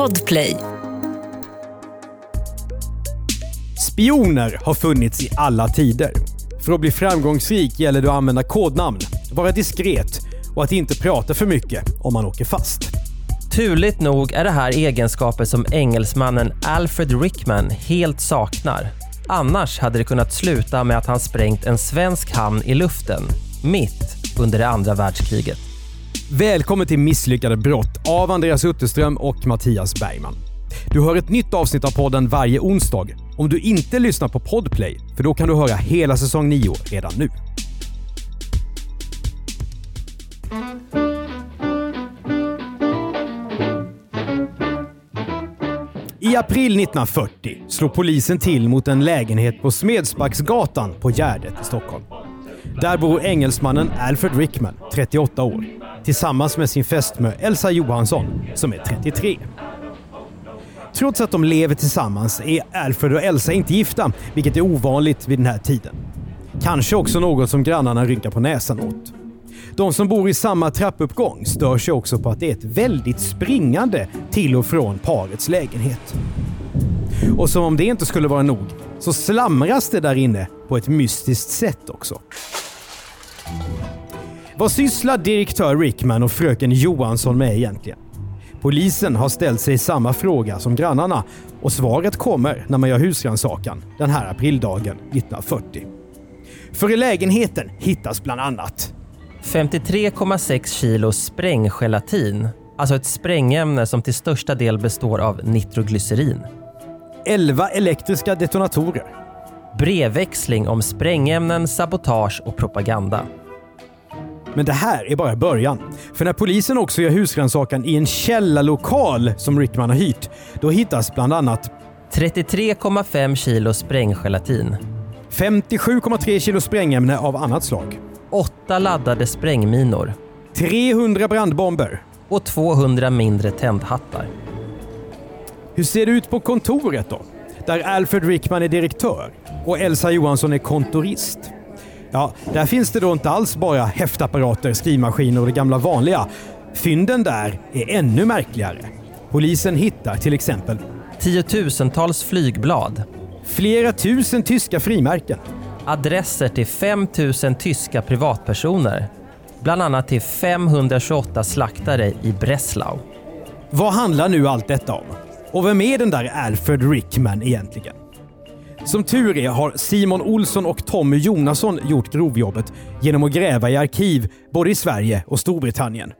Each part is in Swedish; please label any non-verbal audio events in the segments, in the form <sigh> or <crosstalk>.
Podplay. Spioner har funnits i alla tider. För att bli framgångsrik gäller det att använda kodnamn, vara diskret och att inte prata för mycket om man åker fast. Turligt nog är det här egenskaper som engelsmannen Alfred Rickman helt saknar. Annars hade det kunnat sluta med att han sprängt en svensk hamn i luften, mitt under det andra världskriget. Välkommen till Misslyckade brott av Andreas Utterström och Mattias Bergman. Du hör ett nytt avsnitt av podden varje onsdag. Om du inte lyssnar på Podplay, för då kan du höra hela säsong 9 redan nu. I april 1940 slog polisen till mot en lägenhet på Smedsbacksgatan på Gärdet i Stockholm. Där bor engelsmannen Alfred Rickman, 38 år, tillsammans med sin fästmö Elsa Johansson, som är 33. Trots att de lever tillsammans är Alfred och Elsa inte gifta, vilket är ovanligt vid den här tiden. Kanske också något som grannarna rynkar på näsan åt. De som bor i samma trappuppgång stör sig också på att det är ett väldigt springande till och från parets lägenhet. Och som om det inte skulle vara nog så slamras det där inne på ett mystiskt sätt också. Vad sysslar direktör Rickman och fröken Johansson med egentligen? Polisen har ställt sig samma fråga som grannarna och svaret kommer när man gör husrannsakan den här aprildagen 1940. För i lägenheten hittas bland annat 53,6 kilo spränggelatin, alltså ett sprängämne som till största del består av nitroglycerin. 11 elektriska detonatorer, Brevväxling om sprängämnen, sabotage och propaganda. Men det här är bara början. För när polisen också gör husrannsakan i en källarlokal som Rickman har hyrt, då hittas bland annat 33,5 kilo spränggelatin. 57,3 kilo sprängämne av annat slag. Åtta laddade sprängminor 300 brandbomber. och 200 mindre tändhattar. Hur ser det ut på kontoret då? Där Alfred Rickman är direktör och Elsa Johansson är kontorist. Ja, där finns det då inte alls bara häftapparater, skrivmaskiner och det gamla vanliga. Fynden där är ännu märkligare. Polisen hittar till exempel Tiotusentals flygblad. flera tusen tyska frimärken. Adresser till 5 000 tyska privatpersoner. Bland annat till 528 slaktare i Breslau. Vad handlar nu allt detta om? Och vem är den där Alfred Rickman egentligen? Som tur är har Simon Olsson och Tommy Jonasson gjort grovjobbet genom att gräva i arkiv både i Sverige och Storbritannien.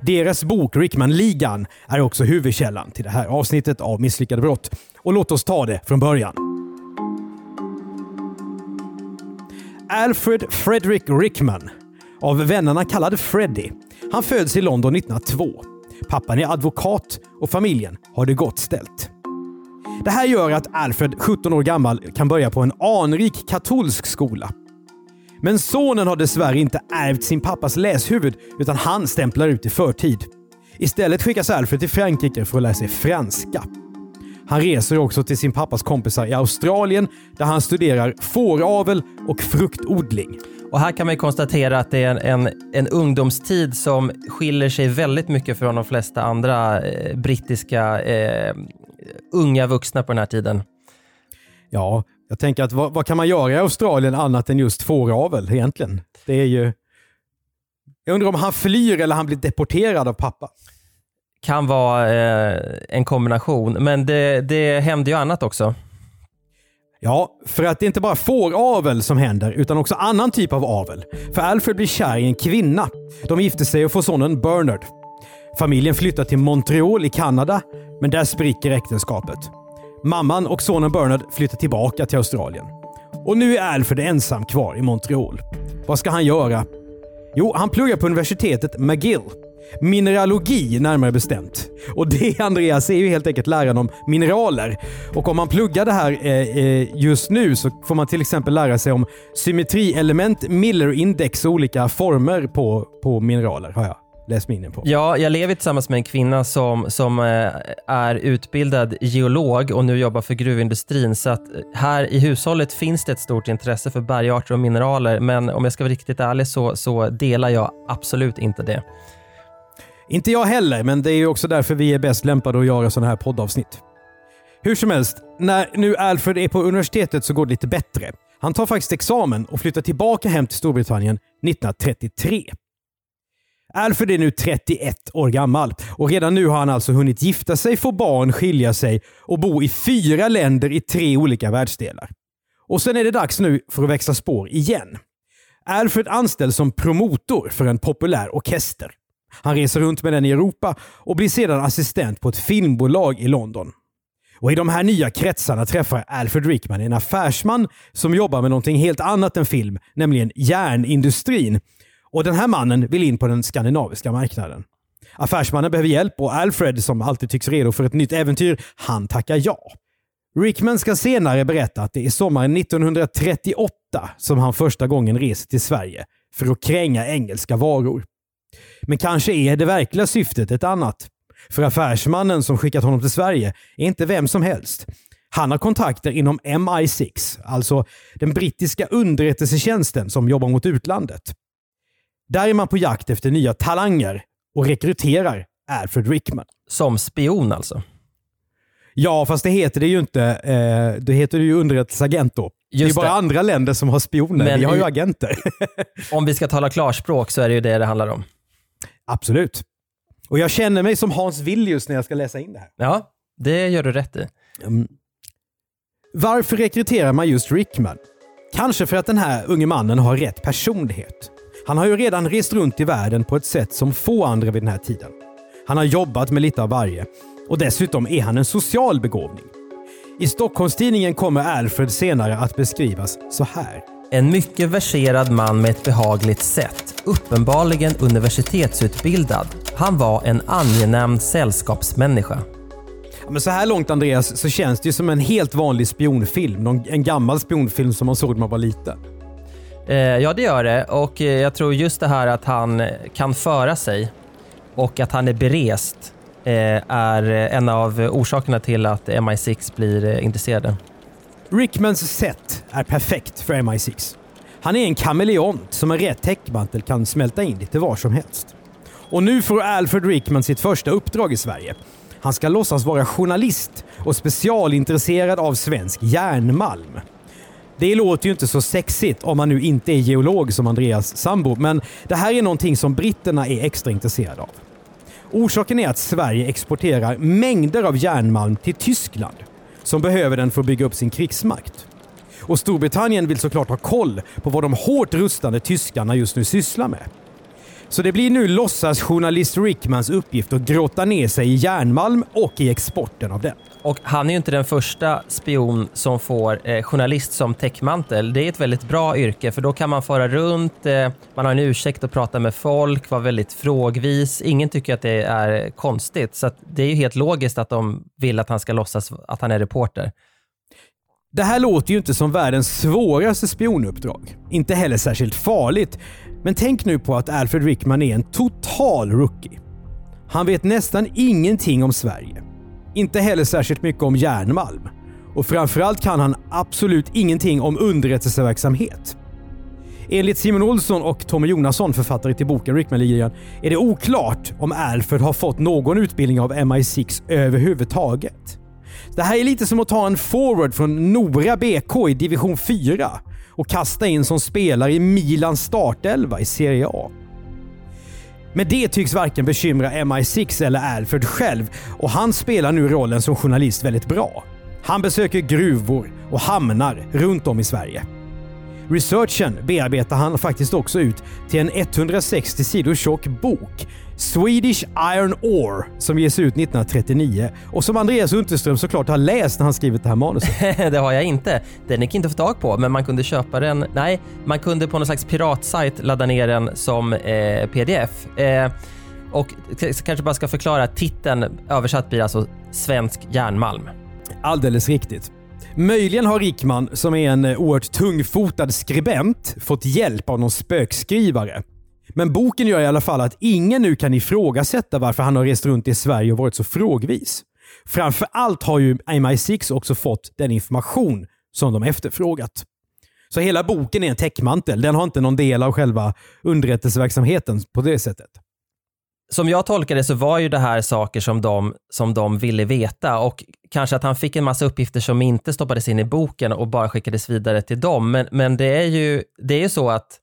Deras bok Rickman-ligan är också huvudkällan till det här avsnittet av Misslyckade brott. Och låt oss ta det från början. Alfred Frederick Rickman, av vännerna kallad Freddy. Han föds i London 1902. Pappan är advokat och familjen har det gott ställt. Det här gör att Alfred, 17 år gammal, kan börja på en anrik katolsk skola. Men sonen har dessvärre inte ärvt sin pappas läshuvud utan han stämplar ut i förtid. Istället skickas Alfred till Frankrike för att lära sig franska. Han reser också till sin pappas kompisar i Australien där han studerar fåravel och fruktodling. Och här kan man ju konstatera att det är en, en, en ungdomstid som skiljer sig väldigt mycket från de flesta andra eh, brittiska eh, unga vuxna på den här tiden. Ja, jag tänker att vad, vad kan man göra i Australien annat än just fåravel egentligen? Det är ju... Jag undrar om han flyr eller han blir deporterad av pappa. Kan vara eh, en kombination, men det, det hände ju annat också. Ja, för att det är inte bara fåravel som händer, utan också annan typ av avel. För Alfred blir kär i en kvinna. De gifter sig och får sonen Bernard. Familjen flyttar till Montreal i Kanada, men där spricker äktenskapet. Mamman och sonen Bernard flyttar tillbaka till Australien. Och nu är Alfred ensam kvar i Montreal. Vad ska han göra? Jo, han pluggar på universitetet McGill. Mineralogi närmare bestämt. Och det Andreas är ju helt enkelt läran om mineraler. Och om man pluggar det här eh, eh just nu så får man till exempel lära sig om symmetrielement, Miller-index och olika former på, på mineraler har jag läst mig in på. Ja, jag lever tillsammans med en kvinna som, som eh, är utbildad geolog och nu jobbar för gruvindustrin. Så att här i hushållet finns det ett stort intresse för bergarter och mineraler. Men om jag ska vara riktigt ärlig så, så delar jag absolut inte det. Inte jag heller, men det är också därför vi är bäst lämpade att göra sådana här poddavsnitt. Hur som helst, när nu Alfred är på universitetet så går det lite bättre. Han tar faktiskt examen och flyttar tillbaka hem till Storbritannien 1933. Alfred är nu 31 år gammal och redan nu har han alltså hunnit gifta sig, få barn, skilja sig och bo i fyra länder i tre olika världsdelar. Och sen är det dags nu för att växla spår igen. Alfred anställs som promotor för en populär orkester. Han reser runt med den i Europa och blir sedan assistent på ett filmbolag i London. Och I de här nya kretsarna träffar Alfred Rickman en affärsman som jobbar med någonting helt annat än film, nämligen järnindustrin. Och Den här mannen vill in på den skandinaviska marknaden. Affärsmannen behöver hjälp och Alfred, som alltid tycks redo för ett nytt äventyr, han tackar ja. Rickman ska senare berätta att det är sommaren 1938 som han första gången reser till Sverige för att kränga engelska varor. Men kanske är det verkliga syftet ett annat. För affärsmannen som skickat honom till Sverige är inte vem som helst. Han har kontakter inom MI6, alltså den brittiska underrättelsetjänsten som jobbar mot utlandet. Där är man på jakt efter nya talanger och rekryterar Alfred Rickman. Som spion alltså? Ja, fast det heter det ju inte. Eh, det heter ju underrättelseagent då. Just det är bara det. andra länder som har spioner. Men vi har ju agenter. <laughs> om vi ska tala klarspråk så är det ju det det handlar om. Absolut. Och jag känner mig som Hans Villius när jag ska läsa in det här. Ja, det gör du rätt i. Mm. Varför rekryterar man just Rickman? Kanske för att den här unge mannen har rätt personlighet. Han har ju redan rest runt i världen på ett sätt som få andra vid den här tiden. Han har jobbat med lite av varje och dessutom är han en social begåvning. I Stockholmstidningen kommer Alfred senare att beskrivas så här. En mycket verserad man med ett behagligt sätt, uppenbarligen universitetsutbildad. Han var en angenäm sällskapsmänniska. men så här långt Andreas så känns det ju som en helt vanlig spionfilm. En gammal spionfilm som man såg när man var liten. Eh, ja, det gör det. Och eh, jag tror just det här att han kan föra sig och att han är berest eh, är en av orsakerna till att MI6 blir intresserade. Rickmans sätt är perfekt för MI6. Han är en kameleont som med rätt täckmantel kan smälta in lite var som helst. Och nu får Alfred Rickman sitt första uppdrag i Sverige. Han ska låtsas vara journalist och specialintresserad av svensk järnmalm. Det låter ju inte så sexigt om man nu inte är geolog som Andreas sambo, men det här är någonting som britterna är extra intresserade av. Orsaken är att Sverige exporterar mängder av järnmalm till Tyskland som behöver den för att bygga upp sin krigsmakt. Och Storbritannien vill såklart ha koll på vad de hårt rustande tyskarna just nu sysslar med. Så det blir nu låtsasjournalist Rickmans uppgift att grotta ner sig i järnmalm och i exporten av den. Och han är ju inte den första spion som får eh, journalist som täckmantel. Det är ett väldigt bra yrke för då kan man fara runt, eh, man har en ursäkt att prata med folk, vara väldigt frågvis. Ingen tycker att det är konstigt. Så det är ju helt logiskt att de vill att han ska låtsas att han är reporter. Det här låter ju inte som världens svåraste spionuppdrag. Inte heller särskilt farligt. Men tänk nu på att Alfred Rickman är en total rookie. Han vet nästan ingenting om Sverige. Inte heller särskilt mycket om järnmalm. Och framförallt kan han absolut ingenting om underrättelseverksamhet. Enligt Simon Olsson och Tommy Jonasson, författare till boken Rickman-ligan, är det oklart om Alfred har fått någon utbildning av MI6 överhuvudtaget. Det här är lite som att ta en forward från Nora BK i division 4 och kasta in som spelare i Milans startelva i Serie A. Men det tycks varken bekymra MI6 eller Alfred själv och han spelar nu rollen som journalist väldigt bra. Han besöker gruvor och hamnar runt om i Sverige. Researchen bearbetar han faktiskt också ut till en 160 sidor tjock bok Swedish Iron Ore som ges ut 1939 och som Andreas Unterström såklart har läst när han skrivit det här manuset. <laughs> det har jag inte. Den gick inte att få tag på, men man kunde köpa den. Nej, man kunde på någon slags piratsajt ladda ner den som eh, pdf. Eh, och kanske bara ska förklara, titeln översatt blir alltså Svensk järnmalm. Alldeles riktigt. Möjligen har Rickman, som är en eh, oerhört tungfotad skribent, fått hjälp av någon spökskrivare. Men boken gör i alla fall att ingen nu kan ifrågasätta varför han har rest runt i Sverige och varit så frågvis. Framför allt har ju MI6 också fått den information som de efterfrågat. Så hela boken är en täckmantel. Den har inte någon del av själva underrättelseverksamheten på det sättet som jag tolkar det så var ju det här saker som de, som de ville veta och kanske att han fick en massa uppgifter som inte stoppades in i boken och bara skickades vidare till dem. Men, men det är ju det är ju så att,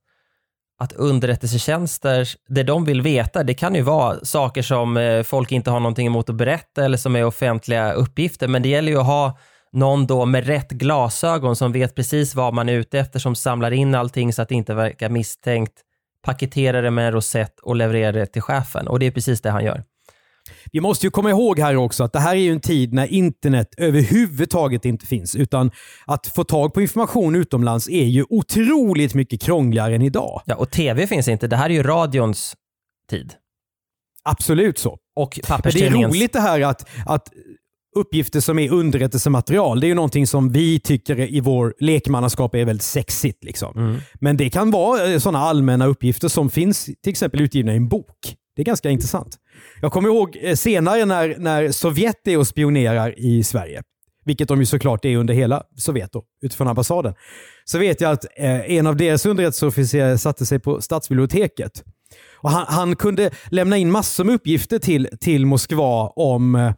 att underrättelsetjänster, det de vill veta, det kan ju vara saker som eh, folk inte har någonting emot att berätta eller som är offentliga uppgifter, men det gäller ju att ha någon då med rätt glasögon som vet precis vad man är ute efter, som samlar in allting så att det inte verkar misstänkt, paketerar det med en rosett och levererar det till chefen. Och det är precis det han gör. Vi måste ju komma ihåg här också att det här är ju en tid när internet överhuvudtaget inte finns. Utan att få tag på information utomlands är ju otroligt mycket krångligare än idag. Ja, och tv finns inte. Det här är ju radions tid. Absolut så. Och det är roligt det här att, att uppgifter som är underrättelsematerial, det är ju någonting som vi tycker i vår lekmannaskap är väldigt sexigt. Liksom. Mm. Men det kan vara sådana allmänna uppgifter som finns till exempel utgivna i en bok. Det är ganska intressant. Jag kommer ihåg eh, senare när, när Sovjet är och spionerar i Sverige, vilket de ju såklart är under hela Sovjet då, utifrån ambassaden. Så vet jag att eh, en av deras underrättelseofficerare satte sig på stadsbiblioteket. Och han, han kunde lämna in massor med uppgifter till, till Moskva om eh,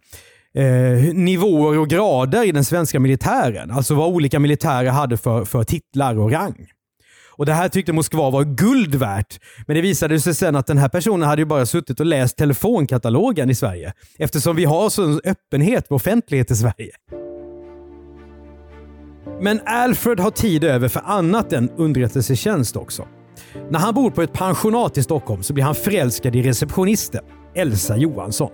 eh, nivåer och grader i den svenska militären. Alltså vad olika militärer hade för, för titlar och rang. Och Det här tyckte Moskva var guld värt. Men det visade sig sen att den här personen hade ju bara suttit och läst telefonkatalogen i Sverige. Eftersom vi har sån öppenhet och offentlighet i Sverige. Men Alfred har tid över för annat än underrättelsetjänst också. När han bor på ett pensionat i Stockholm så blir han förälskad i receptionisten, Elsa Johansson.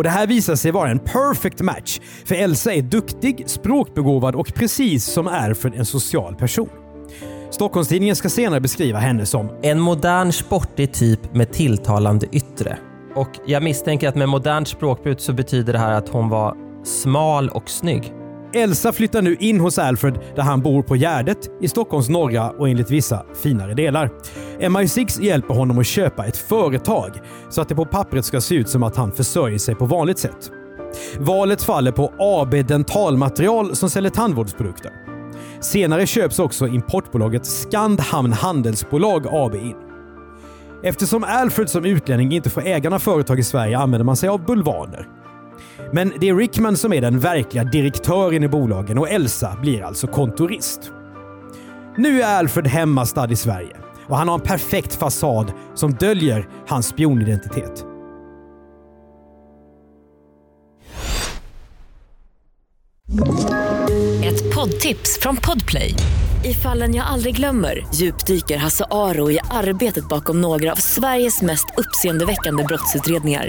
Och Det här visar sig vara en perfect match, för Elsa är duktig, språkbegåvad och precis som är för en social person. Stockholms-Tidningen ska senare beskriva henne som En modern sportig typ med tilltalande yttre. Och jag misstänker att med modernt språkbruk så betyder det här att hon var smal och snygg. Elsa flyttar nu in hos Alfred där han bor på Gärdet i Stockholms norra och enligt vissa finare delar. MI6 hjälper honom att köpa ett företag så att det på pappret ska se ut som att han försörjer sig på vanligt sätt. Valet faller på AB Dentalmaterial som säljer tandvårdsprodukter. Senare köps också importbolaget Skandhamn Handelsbolag AB in. Eftersom Alfred som utlänning inte får äga några företag i Sverige använder man sig av bulvaner. Men det är Rickman som är den verkliga direktören i bolagen och Elsa blir alltså kontorist. Nu är Alfred hemmastad i Sverige och han har en perfekt fasad som döljer hans spionidentitet. Ett poddtips från Podplay. I fallen jag aldrig glömmer djupdyker Hasse Aro i arbetet bakom några av Sveriges mest uppseendeväckande brottsutredningar.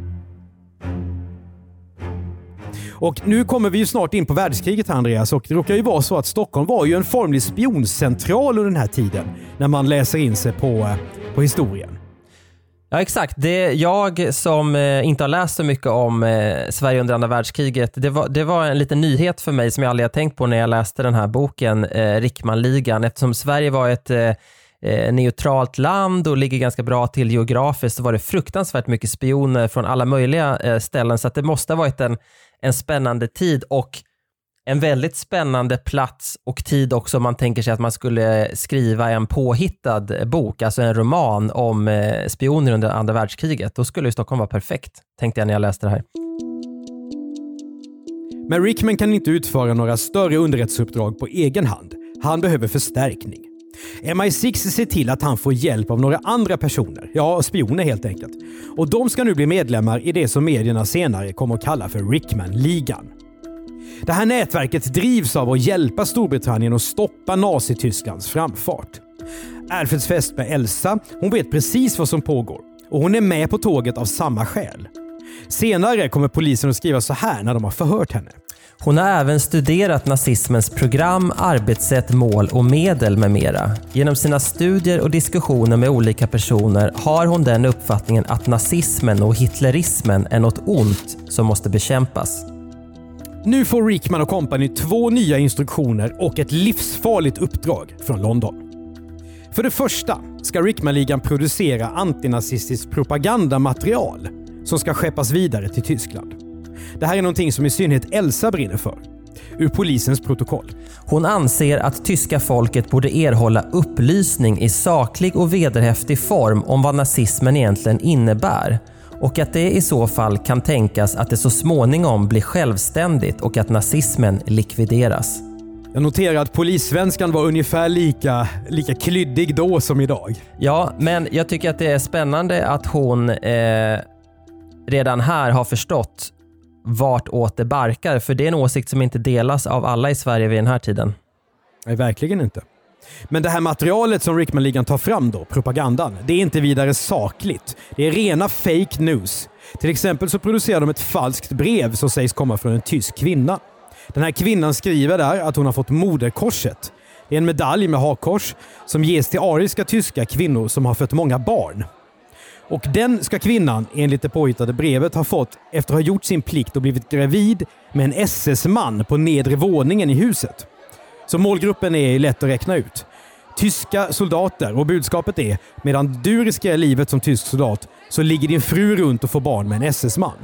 Och nu kommer vi ju snart in på världskriget här Andreas och det råkar ju vara så att Stockholm var ju en formlig spioncentral under den här tiden när man läser in sig på, eh, på historien. Ja exakt. Det, jag som eh, inte har läst så mycket om eh, Sverige under andra världskriget, det var, det var en liten nyhet för mig som jag aldrig har tänkt på när jag läste den här boken, eh, Rickmanligan, eftersom Sverige var ett eh, eh, neutralt land och ligger ganska bra till geografiskt så var det fruktansvärt mycket spioner från alla möjliga eh, ställen så att det måste ha varit en, en spännande tid och en väldigt spännande plats och tid också om man tänker sig att man skulle skriva en påhittad bok, alltså en roman om eh, spioner under andra världskriget. Då skulle ju Stockholm vara perfekt, tänkte jag när jag läste det här. Men Rickman kan inte utföra några större underrättelseuppdrag på egen hand. Han behöver förstärkning. MI6 ser till att han får hjälp av några andra personer, ja spioner helt enkelt. Och de ska nu bli medlemmar i det som medierna senare kommer att kalla för Rickman-ligan. Det här nätverket drivs av att hjälpa Storbritannien att stoppa Nazitysklands framfart. Alfreds fest med Elsa, hon vet precis vad som pågår och hon är med på tåget av samma skäl. Senare kommer polisen att skriva så här när de har förhört henne. Hon har även studerat nazismens program, arbetssätt, mål och medel med mera. Genom sina studier och diskussioner med olika personer har hon den uppfattningen att nazismen och hitlerismen är något ont som måste bekämpas. Nu får Rickman och kompani två nya instruktioner och ett livsfarligt uppdrag från London. För det första ska Rickman-ligan producera antinazistiskt propagandamaterial som ska skeppas vidare till Tyskland. Det här är någonting som i synnerhet Elsa brinner för. Ur polisens protokoll. Hon anser att tyska folket borde erhålla upplysning i saklig och vederhäftig form om vad nazismen egentligen innebär och att det i så fall kan tänkas att det så småningom blir självständigt och att nazismen likvideras. Jag noterar att polissvenskan var ungefär lika, lika klyddig då som idag. Ja, men jag tycker att det är spännande att hon eh, redan här har förstått vart åt det barkar, för det är en åsikt som inte delas av alla i Sverige vid den här tiden. Nej, verkligen inte. Men det här materialet som Rickman-ligan tar fram då, propagandan, det är inte vidare sakligt. Det är rena fake news. Till exempel så producerar de ett falskt brev som sägs komma från en tysk kvinna. Den här kvinnan skriver där att hon har fått moderkorset. Det är en medalj med hakkors som ges till ariska tyska kvinnor som har fött många barn. Och den ska kvinnan, enligt det påhittade brevet, ha fått efter att ha gjort sin plikt och blivit gravid med en SS-man på nedre våningen i huset. Så målgruppen är lätt att räkna ut. Tyska soldater och budskapet är medan du riskerar livet som tysk soldat så ligger din fru runt och får barn med en SS-man.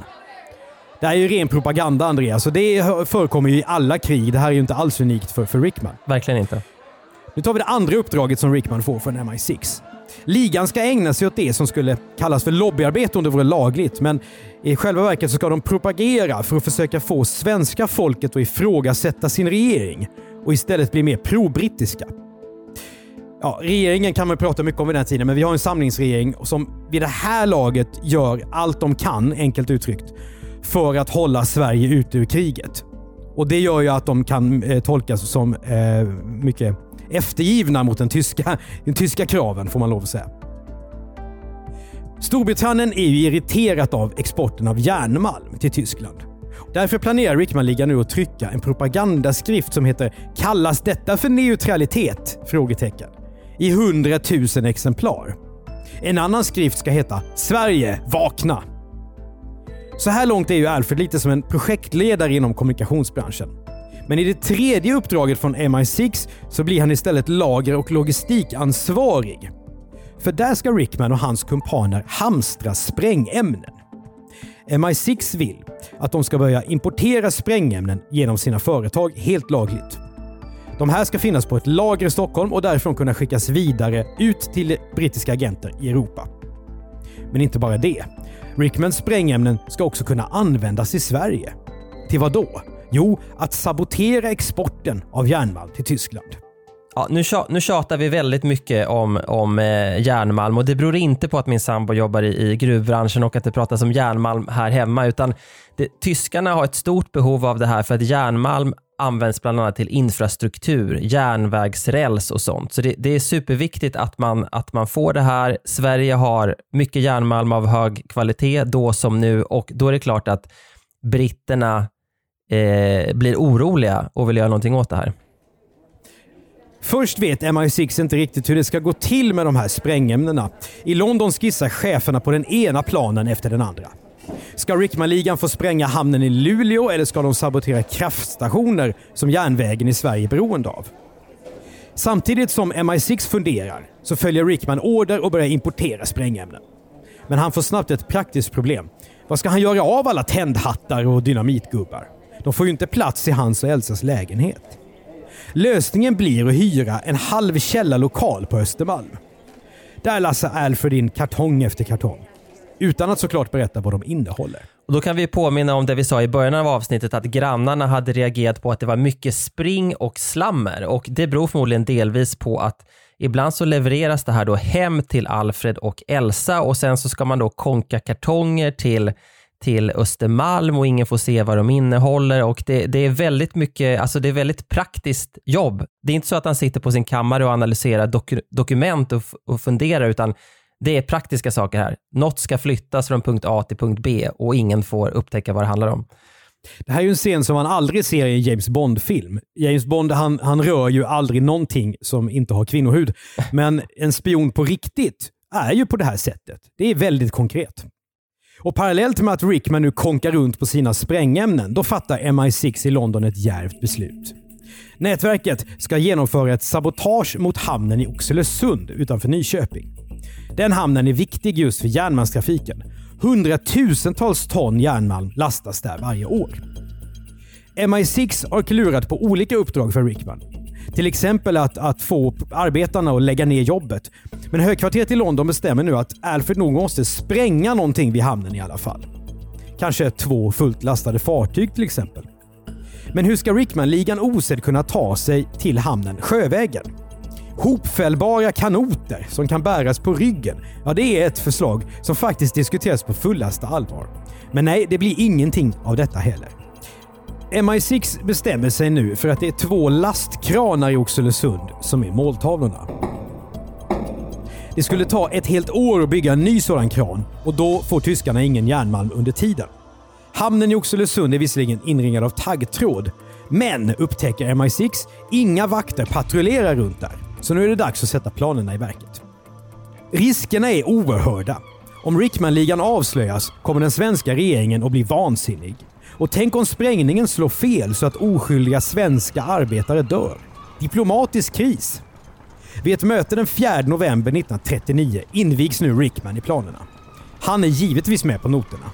Det här är ju ren propaganda Andreas och det förekommer ju i alla krig. Det här är ju inte alls unikt för, för Rickman. Verkligen inte. Nu tar vi det andra uppdraget som Rickman får från MI6. Ligan ska ägna sig åt det som skulle kallas för lobbyarbete om det vore lagligt, men i själva verket så ska de propagera för att försöka få svenska folket att ifrågasätta sin regering och istället bli mer pro-brittiska. Ja, regeringen kan man prata mycket om vid den här tiden, men vi har en samlingsregering som vid det här laget gör allt de kan, enkelt uttryckt, för att hålla Sverige ute ur kriget. Och Det gör ju att de kan eh, tolkas som eh, mycket eftergivna mot den tyska, den tyska kraven, får man lov att säga. Storbritannien är ju irriterat av exporten av järnmalm till Tyskland. Därför planerar Rickmanligan nu att trycka en propagandaskrift som heter “Kallas detta för neutralitet?” frågetecken i 100 000 exemplar. En annan skrift ska heta “Sverige, vakna!” Så här långt är ju Alfred lite som en projektledare inom kommunikationsbranschen. Men i det tredje uppdraget från MI6 så blir han istället lager och logistikansvarig. För där ska Rickman och hans kumpaner hamstra sprängämnen. MI6 vill att de ska börja importera sprängämnen genom sina företag helt lagligt. De här ska finnas på ett lager i Stockholm och därifrån kunna skickas vidare ut till brittiska agenter i Europa. Men inte bara det. Rickmans sprängämnen ska också kunna användas i Sverige. Till vad då? Jo, att sabotera exporten av järnmalm till Tyskland. Ja, nu, nu tjatar vi väldigt mycket om, om eh, järnmalm och det beror inte på att min sambo jobbar i, i gruvbranschen och att det pratas om järnmalm här hemma utan det, tyskarna har ett stort behov av det här för att järnmalm används bland annat till infrastruktur, järnvägsräls och sånt. Så det, det, är superviktigt att man, att man får det här. Sverige har mycket järnmalm av hög kvalitet då som nu och då är det klart att britterna eh, blir oroliga och vill göra någonting åt det här. Först vet MI6 inte riktigt hur det ska gå till med de här sprängämnena. I London skissar cheferna på den ena planen efter den andra. Ska Rickmanligan få spränga hamnen i Luleå eller ska de sabotera kraftstationer som järnvägen i Sverige är beroende av? Samtidigt som MI6 funderar så följer Rickman order och börjar importera sprängämnen. Men han får snabbt ett praktiskt problem. Vad ska han göra av alla tändhattar och dynamitgubbar? De får ju inte plats i hans och Elsas lägenhet. Lösningen blir att hyra en halv källarlokal på Östermalm. Där lassar Alfred in kartong efter kartong. Utan att såklart berätta vad de innehåller. Och då kan vi påminna om det vi sa i början av avsnittet att grannarna hade reagerat på att det var mycket spring och slammer och det beror förmodligen delvis på att ibland så levereras det här då hem till Alfred och Elsa och sen så ska man då konka kartonger till till Östermalm och ingen får se vad de innehåller och det, det, är väldigt mycket, alltså det är väldigt praktiskt jobb. Det är inte så att han sitter på sin kammare och analyserar dok dokument och, och funderar utan det är praktiska saker här. Något ska flyttas från punkt A till punkt B och ingen får upptäcka vad det handlar om. Det här är ju en scen som man aldrig ser i en James Bond-film. James Bond han, han rör ju aldrig någonting som inte har kvinnohud. Men en spion på riktigt är ju på det här sättet. Det är väldigt konkret. Och parallellt med att Rickman nu konkar runt på sina sprängämnen, då fattar MI6 i London ett djärvt beslut. Nätverket ska genomföra ett sabotage mot hamnen i Oxelösund utanför Nyköping. Den hamnen är viktig just för järnmalmstrafiken. Hundratusentals ton järnmalm lastas där varje år. MI6 har klurat på olika uppdrag för Rickman. Till exempel att, att få arbetarna att lägga ner jobbet. Men högkvarteret i London bestämmer nu att Alfred nog måste spränga någonting vid hamnen i alla fall. Kanske två fullt lastade fartyg till exempel. Men hur ska Rickman-ligan osedd kunna ta sig till hamnen sjövägen? Hopfällbara kanoter som kan bäras på ryggen. Ja, det är ett förslag som faktiskt diskuteras på fullaste allvar. Men nej, det blir ingenting av detta heller. MI6 bestämmer sig nu för att det är två lastkranar i Oxelösund som är måltavlorna. Det skulle ta ett helt år att bygga en ny sådan kran och då får tyskarna ingen järnmalm under tiden. Hamnen i Oxelösund är visserligen inringad av taggtråd, men upptäcker MI6 inga vakter patrullerar runt där. Så nu är det dags att sätta planerna i verket. Riskerna är oerhörda. Om Rickman-ligan avslöjas kommer den svenska regeringen att bli vansinnig. Och tänk om sprängningen slår fel så att oskyldiga svenska arbetare dör. Diplomatisk kris. Vid ett möte den 4 november 1939 invigs nu Rickman i planerna. Han är givetvis med på noterna.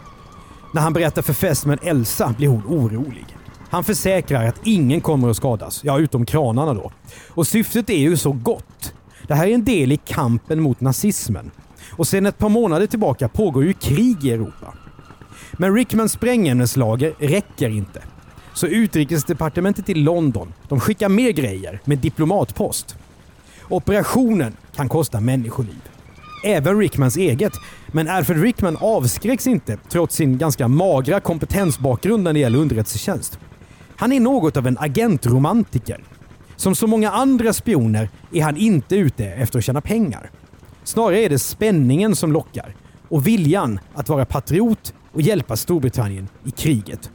När han berättar för fästmön Elsa blir hon orolig. Han försäkrar att ingen kommer att skadas, ja utom kranarna då. Och syftet är ju så gott. Det här är en del i kampen mot nazismen. Och sedan ett par månader tillbaka pågår ju krig i Europa. Men Rickmans sprängämneslager räcker inte. Så utrikesdepartementet i London, de skickar mer grejer med diplomatpost. Operationen kan kosta människoliv. Även Rickmans eget. Men Alfred Rickman avskräcks inte trots sin ganska magra kompetensbakgrund när det gäller underrättelsetjänst. Han är något av en agentromantiker. Som så många andra spioner är han inte ute efter att tjäna pengar. Snarare är det spänningen som lockar och viljan att vara patriot och hjälpa Storbritannien i kriget.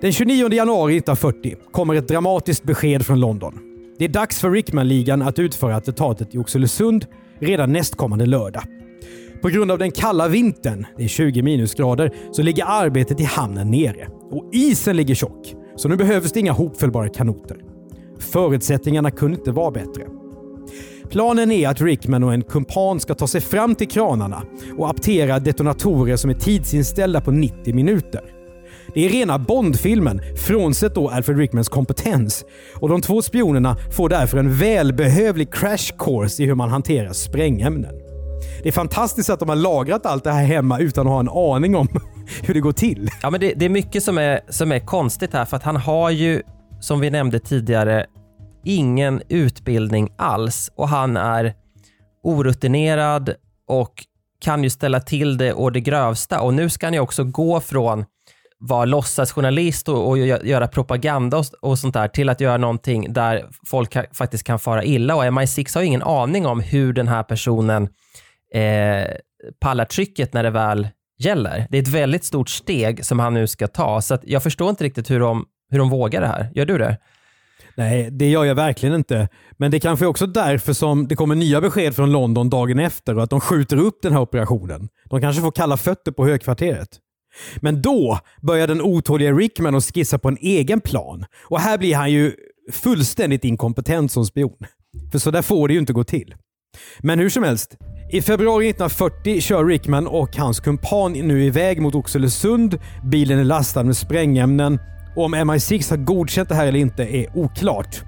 Den 29 januari 1940 kommer ett dramatiskt besked från London. Det är dags för Rickman-ligan att utföra attentatet i Oxelösund redan nästkommande lördag. På grund av den kalla vintern, det är 20 minusgrader, så ligger arbetet i hamnen nere. Och isen ligger tjock, så nu behövs det inga hopfällbara kanoter. Förutsättningarna kunde inte vara bättre. Planen är att Rickman och en kumpan ska ta sig fram till kranarna och aptera detonatorer som är tidsinställda på 90 minuter. Det är rena Bondfilmen, frånsett då Alfred Rickmans kompetens. Och de två spionerna får därför en välbehövlig crash course i hur man hanterar sprängämnen. Det är fantastiskt att de har lagrat allt det här hemma utan att ha en aning om <laughs> hur det går till. Ja, men det, det är mycket som är, som är konstigt här för att han har ju, som vi nämnde tidigare, ingen utbildning alls och han är orutinerad och kan ju ställa till det och det grövsta och nu ska han ju också gå från vara låtsasjournalist och, och göra propaganda och, och, sånt där till att göra någonting där folk ha, faktiskt kan fara illa och MI6 har ju ingen aning om hur den här personen eh, pallar trycket när det väl gäller. Det är ett väldigt stort steg som han nu ska ta så jag förstår inte riktigt hur de, hur de vågar det här. Gör du det? Nej, det gör jag verkligen inte. Men det kanske är också därför som det kommer nya besked från London dagen efter och att de skjuter upp den här operationen. De kanske får kalla fötter på högkvarteret. Men då börjar den otåliga Rickman att skissa på en egen plan. Och här blir han ju fullständigt inkompetent som spion. För så där får det ju inte gå till. Men hur som helst. I februari 1940 kör Rickman och hans kumpan nu iväg mot Oxelösund. Bilen är lastad med sprängämnen och om MI6 har godkänt det här eller inte är oklart.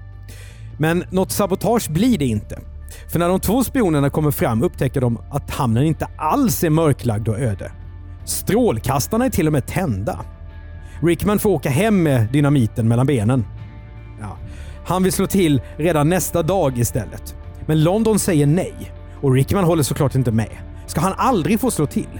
Men något sabotage blir det inte. För när de två spionerna kommer fram upptäcker de att hamnen inte alls är mörklagd och öde. Strålkastarna är till och med tända. Rickman får åka hem med dynamiten mellan benen. Ja, han vill slå till redan nästa dag istället. Men London säger nej och Rickman håller såklart inte med. Ska han aldrig få slå till?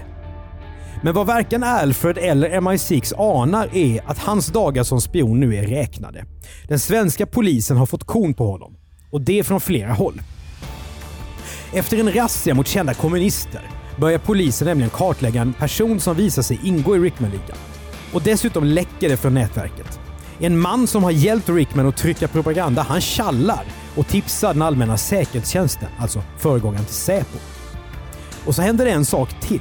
Men vad varken Alfred eller MI6 anar är att hans dagar som spion nu är räknade. Den svenska polisen har fått kon på honom. Och det från flera håll. Efter en razzia mot kända kommunister börjar polisen nämligen kartlägga en person som visar sig ingå i Rickman-ligan. Och dessutom läcker det från nätverket. En man som har hjälpt Rickman att trycka propaganda, han kallar och tipsar den allmänna säkerhetstjänsten, alltså föregångaren till Säpo. Och så händer det en sak till.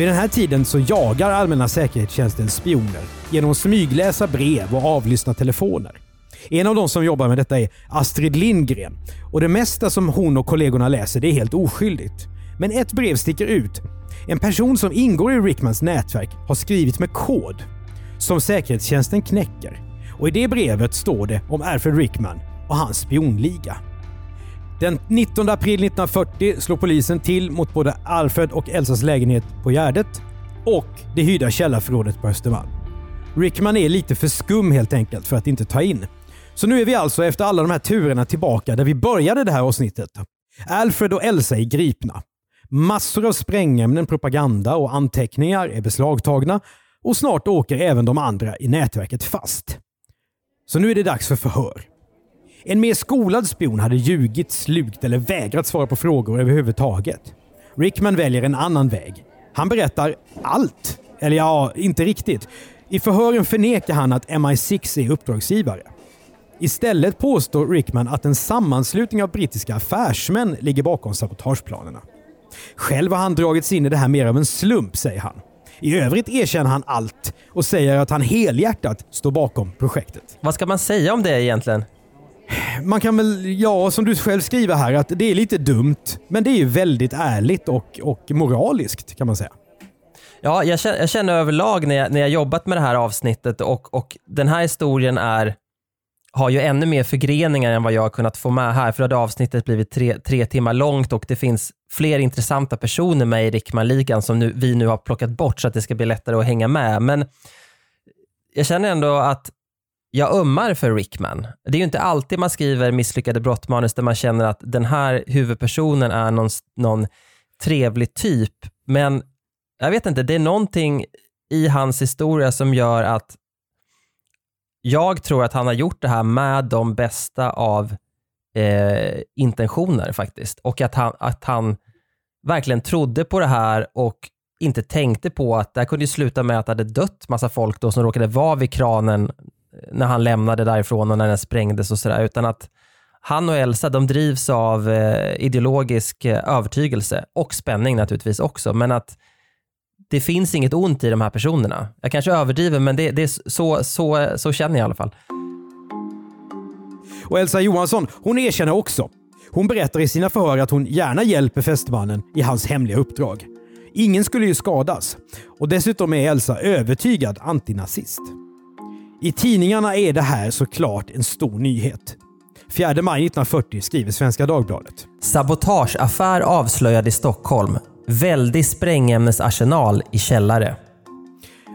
Vid den här tiden så jagar allmänna säkerhetstjänsten spioner genom att smygläsa brev och avlyssna telefoner. En av de som jobbar med detta är Astrid Lindgren och det mesta som hon och kollegorna läser det är helt oskyldigt. Men ett brev sticker ut. En person som ingår i Rickmans nätverk har skrivit med kod som säkerhetstjänsten knäcker. Och I det brevet står det om Alfred Rickman och hans spionliga. Den 19 april 1940 slår polisen till mot både Alfred och Elsas lägenhet på Gärdet och det hyrda källarförrådet på Östermalm. Rickman är lite för skum helt enkelt för att inte ta in. Så nu är vi alltså efter alla de här turerna tillbaka där vi började det här avsnittet. Alfred och Elsa är gripna. Massor av sprängämnen, propaganda och anteckningar är beslagtagna och snart åker även de andra i nätverket fast. Så nu är det dags för förhör. En mer skolad spion hade ljugit, slukt eller vägrat svara på frågor överhuvudtaget. Rickman väljer en annan väg. Han berättar allt. Eller ja, inte riktigt. I förhören förnekar han att MI6 är uppdragsgivare. Istället påstår Rickman att en sammanslutning av brittiska affärsmän ligger bakom sabotageplanerna. Själv har han dragits in i det här mer av en slump, säger han. I övrigt erkänner han allt och säger att han helhjärtat står bakom projektet. Vad ska man säga om det egentligen? Man kan väl, ja som du själv skriver här, att det är lite dumt. Men det är ju väldigt ärligt och, och moraliskt kan man säga. Ja, jag känner, jag känner överlag när jag, när jag jobbat med det här avsnittet och, och den här historien är har ju ännu mer förgreningar än vad jag har kunnat få med här, för då hade avsnittet blivit tre, tre timmar långt och det finns fler intressanta personer med i Rickman-ligan som nu, vi nu har plockat bort så att det ska bli lättare att hänga med. Men jag känner ändå att jag ömmar för Rickman. Det är ju inte alltid man skriver misslyckade brottmanus där man känner att den här huvudpersonen är någon, någon trevlig typ, men jag vet inte, det är någonting i hans historia som gör att jag tror att han har gjort det här med de bästa av eh, intentioner faktiskt. Och att han, att han verkligen trodde på det här och inte tänkte på att det här kunde sluta med att det hade dött massa folk då som råkade vara vid kranen när han lämnade därifrån och när den sprängdes och sådär. Utan att han och Elsa de drivs av eh, ideologisk eh, övertygelse och spänning naturligtvis också. Men att det finns inget ont i de här personerna. Jag kanske överdriver, men det, det är så, så, så känner jag i alla fall. Och Elsa Johansson, hon erkänner också. Hon berättar i sina förhör att hon gärna hjälper fästmannen i hans hemliga uppdrag. Ingen skulle ju skadas. Och dessutom är Elsa övertygad antinazist. I tidningarna är det här såklart en stor nyhet. 4 maj 1940 skriver Svenska Dagbladet. Sabotageaffär avslöjad i Stockholm. Väldig sprängämnesarsenal i källare.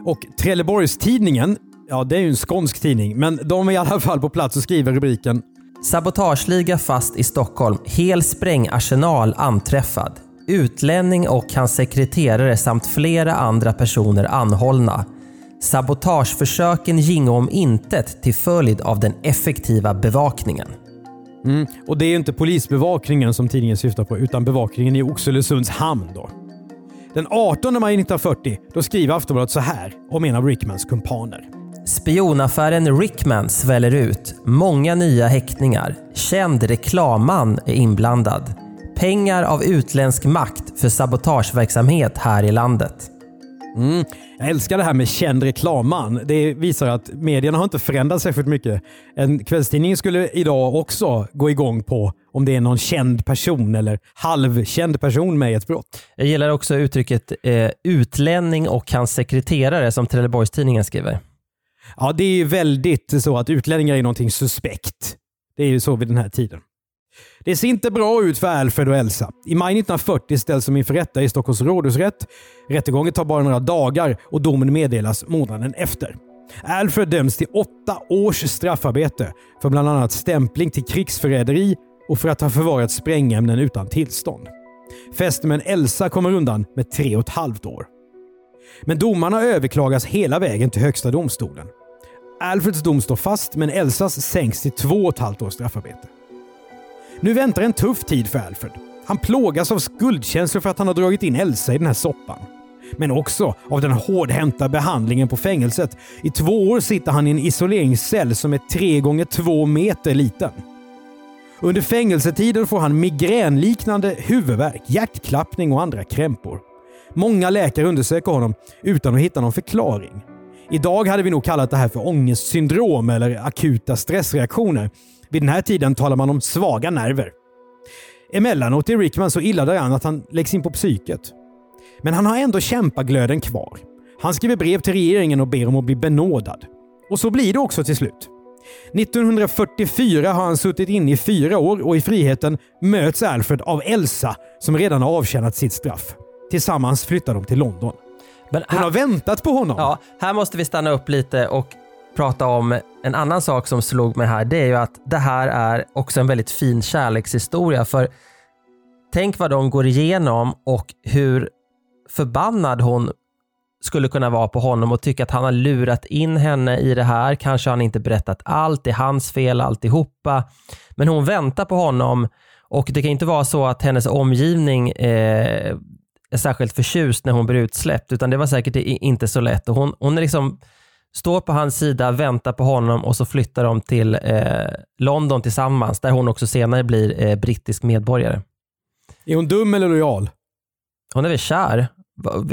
Och Trelleborgs-Tidningen, ja det är ju en skånsk tidning, men de är i alla fall på plats och skriver rubriken Sabotageliga fast i Stockholm. Hel sprängarsenal anträffad. Utlänning och hans sekreterare samt flera andra personer anhållna. Sabotageförsöken gingo om intet till följd av den effektiva bevakningen. Mm. Och det är inte polisbevakningen som tidningen syftar på, utan bevakningen i Oxelösunds hamn. Då. Den 18 maj 1940 då skriver Aftonbladet så här om en av Rickmans kumpaner. Spionaffären Rickman sväller ut. Många nya häktningar. Känd reklamman är inblandad. Pengar av utländsk makt för sabotageverksamhet här i landet. Mm. Jag älskar det här med känd reklamman. Det visar att medierna har inte förändrats särskilt mycket. En kvällstidning skulle idag också gå igång på om det är någon känd person eller halvkänd person med i ett brott. Jag gillar också uttrycket eh, utlänning och hans sekreterare som Trelleborgs-Tidningen skriver. Ja, det är väldigt så att utlänningar är någonting suspekt. Det är ju så vid den här tiden. Det ser inte bra ut för Alfred och Elsa. I maj 1940 ställs de inför rätta i Stockholms rådhusrätt. Rättegången tar bara några dagar och domen meddelas månaden efter. Alfred döms till åtta års straffarbete för bland annat stämpling till krigsförräderi och för att ha förvarat sprängämnen utan tillstånd. Fästmön Elsa kommer undan med tre och ett halvt år. Men domarna överklagas hela vägen till Högsta domstolen. Alfreds dom står fast men Elsas sänks till två och ett halvt års straffarbete. Nu väntar en tuff tid för Alfred. Han plågas av skuldkänslor för att han har dragit in Elsa i den här soppan. Men också av den hårdhänta behandlingen på fängelset. I två år sitter han i en isoleringscell som är tre gånger två meter liten. Under fängelsetiden får han migränliknande huvudvärk, hjärtklappning och andra krämpor. Många läkare undersöker honom utan att hitta någon förklaring. Idag hade vi nog kallat det här för ångestsyndrom eller akuta stressreaktioner. Vid den här tiden talar man om svaga nerver. Emellanåt är Rickman så illa däran att han läggs in på psyket. Men han har ändå kämpaglöden kvar. Han skriver brev till regeringen och ber om att bli benådad. Och så blir det också till slut. 1944 har han suttit inne i fyra år och i friheten möts Alfred av Elsa som redan har avtjänat sitt straff. Tillsammans flyttar de till London. Men Hon har väntat på honom. Ja, här måste vi stanna upp lite och prata om en annan sak som slog mig här. Det är ju att det här är också en väldigt fin kärlekshistoria. För tänk vad de går igenom och hur förbannad hon skulle kunna vara på honom och tycka att han har lurat in henne i det här. Kanske har han inte berättat allt, det är hans fel alltihopa. Men hon väntar på honom och det kan inte vara så att hennes omgivning eh, är särskilt förtjust när hon blir utsläppt, utan det var säkert inte så lätt. Och hon, hon är liksom, står på hans sida, väntar på honom och så flyttar de till eh, London tillsammans, där hon också senare blir eh, brittisk medborgare. Är hon dum eller lojal? Hon är väl kär?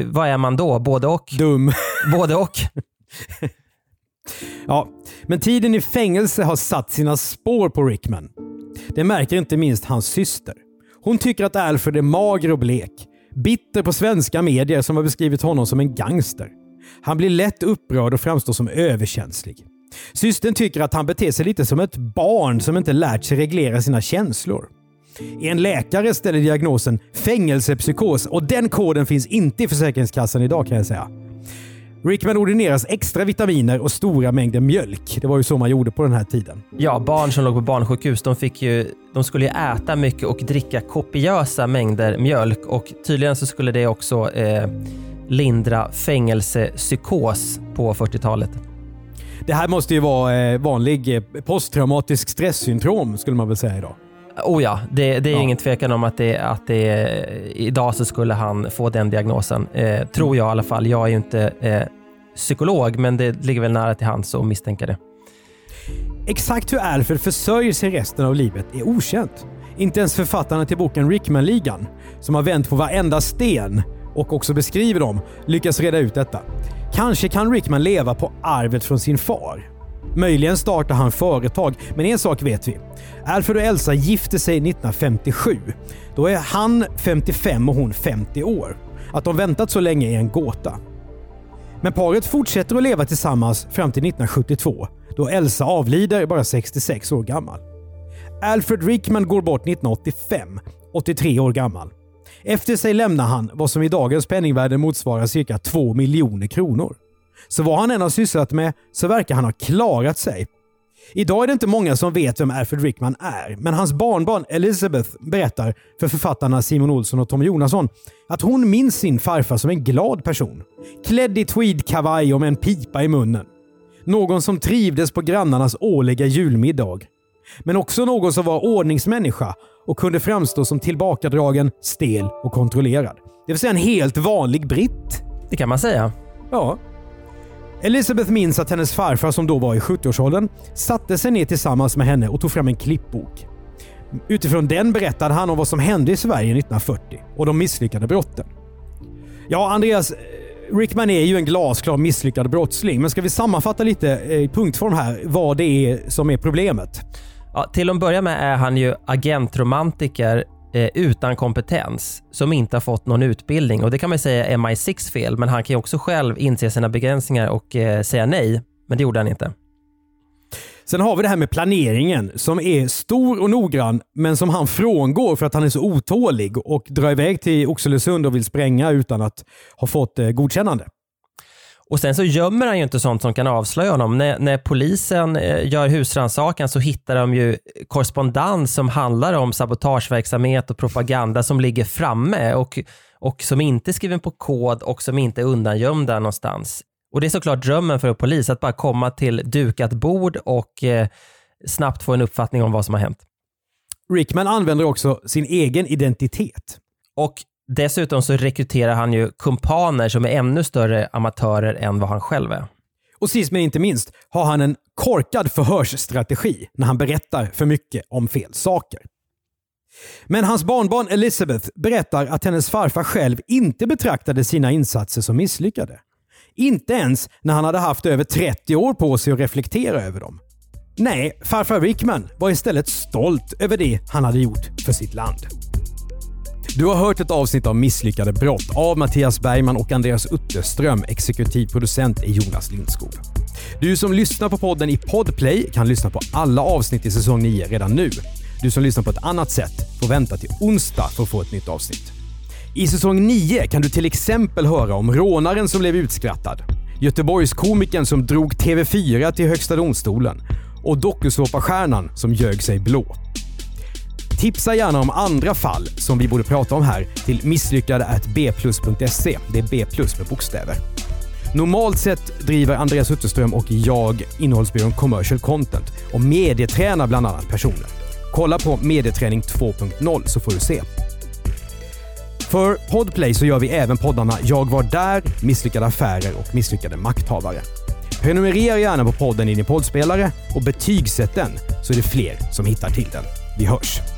Vad är man då? Både och? Dum. <laughs> Både och? ja, men tiden i fängelse har satt sina spår på Rickman. Det märker inte minst hans syster. Hon tycker att Alfred är mager och blek. Bitter på svenska medier som har beskrivit honom som en gangster. Han blir lätt upprörd och framstår som överkänslig. Systern tycker att han beter sig lite som ett barn som inte lärt sig reglera sina känslor. En läkare ställer diagnosen fängelsepsykos och den koden finns inte i Försäkringskassan idag kan jag säga. Rickman ordineras extra vitaminer och stora mängder mjölk. Det var ju så man gjorde på den här tiden. Ja, barn som låg på barnsjukhus de, fick ju, de skulle ju äta mycket och dricka kopiösa mängder mjölk och tydligen så skulle det också eh, lindra fängelsepsykos på 40-talet. Det här måste ju vara eh, vanlig eh, posttraumatisk stresssyndrom skulle man väl säga idag. Oh ja, det, det är ja. ingen tvekan om att, det, att det, idag så skulle han få den diagnosen. Eh, tror jag i alla fall. Jag är ju inte eh, psykolog, men det ligger väl nära till hands att misstänka det. Exakt hur Alfred försörjer sig resten av livet är okänt. Inte ens författarna till boken Rickman-ligan, som har vänt på varenda sten och också beskriver dem, lyckas reda ut detta. Kanske kan Rickman leva på arvet från sin far. Möjligen startar han företag, men en sak vet vi. Alfred och Elsa gifte sig 1957. Då är han 55 och hon 50 år. Att de väntat så länge är en gåta. Men paret fortsätter att leva tillsammans fram till 1972 då Elsa avlider bara 66 år gammal. Alfred Rickman går bort 1985, 83 år gammal. Efter sig lämnar han vad som i dagens penningvärde motsvarar cirka 2 miljoner kronor. Så vad han än har sysslat med så verkar han ha klarat sig. Idag är det inte många som vet vem Alfred Rickman är, men hans barnbarn Elizabeth berättar för författarna Simon Olsson och Tom Jonasson att hon minns sin farfar som en glad person. Klädd i tweedkavaj och med en pipa i munnen. Någon som trivdes på grannarnas årliga julmiddag. Men också någon som var ordningsmänniska och kunde framstå som tillbakadragen, stel och kontrollerad. Det vill säga en helt vanlig britt. Det kan man säga. Ja, Elizabeth minns att hennes farfar som då var i 70-årsåldern satte sig ner tillsammans med henne och tog fram en klippbok. Utifrån den berättade han om vad som hände i Sverige 1940 och de misslyckade brotten. Ja, Andreas, Rickman är ju en glasklar misslyckad brottsling, men ska vi sammanfatta lite i punktform här vad det är som är problemet? Ja, till att börja med är han ju agentromantiker eh, utan kompetens som inte har fått någon utbildning och det kan man säga är MI6 fel, men han kan ju också själv inse sina begränsningar och eh, säga nej, men det gjorde han inte. Sen har vi det här med planeringen som är stor och noggrann men som han frångår för att han är så otålig och drar iväg till Oxelösund och vill spränga utan att ha fått eh, godkännande. Och sen så gömmer han ju inte sånt som kan avslöja honom. När, när polisen eh, gör husrannsakan så hittar de ju korrespondens som handlar om sabotageverksamhet och propaganda som ligger framme och, och som inte är skriven på kod och som inte är undangömda någonstans. Och det är såklart drömmen för en polis att bara komma till dukat bord och eh, snabbt få en uppfattning om vad som har hänt. Rickman använder också sin egen identitet. Och Dessutom så rekryterar han ju kumpaner som är ännu större amatörer än vad han själv är. Och sist men inte minst har han en korkad förhörsstrategi när han berättar för mycket om fel saker. Men hans barnbarn Elizabeth berättar att hennes farfar själv inte betraktade sina insatser som misslyckade. Inte ens när han hade haft över 30 år på sig att reflektera över dem. Nej, farfar Rickman var istället stolt över det han hade gjort för sitt land. Du har hört ett avsnitt av Misslyckade brott av Mattias Bergman och Andreas Utterström. Exekutiv producent är Jonas Lindskog. Du som lyssnar på podden i Podplay kan lyssna på alla avsnitt i säsong 9 redan nu. Du som lyssnar på ett annat sätt får vänta till onsdag för att få ett nytt avsnitt. I säsong 9 kan du till exempel höra om rånaren som blev utskrattad, Göteborgskomikern som drog TV4 till Högsta domstolen och dokusåpastjärnan som ljög sig blå. Tipsa gärna om andra fall som vi borde prata om här till misslyckade.bplus.se. Det är B plus med bokstäver. Normalt sett driver Andreas Utterström och jag innehållsbyrån Commercial Content och medietränar bland annat personer. Kolla på Medieträning 2.0 så får du se. För Podplay så gör vi även poddarna Jag var där, Misslyckade affärer och Misslyckade makthavare. Prenumerera gärna på podden i din poddspelare och betygsätt den så är det fler som hittar till den. Vi hörs!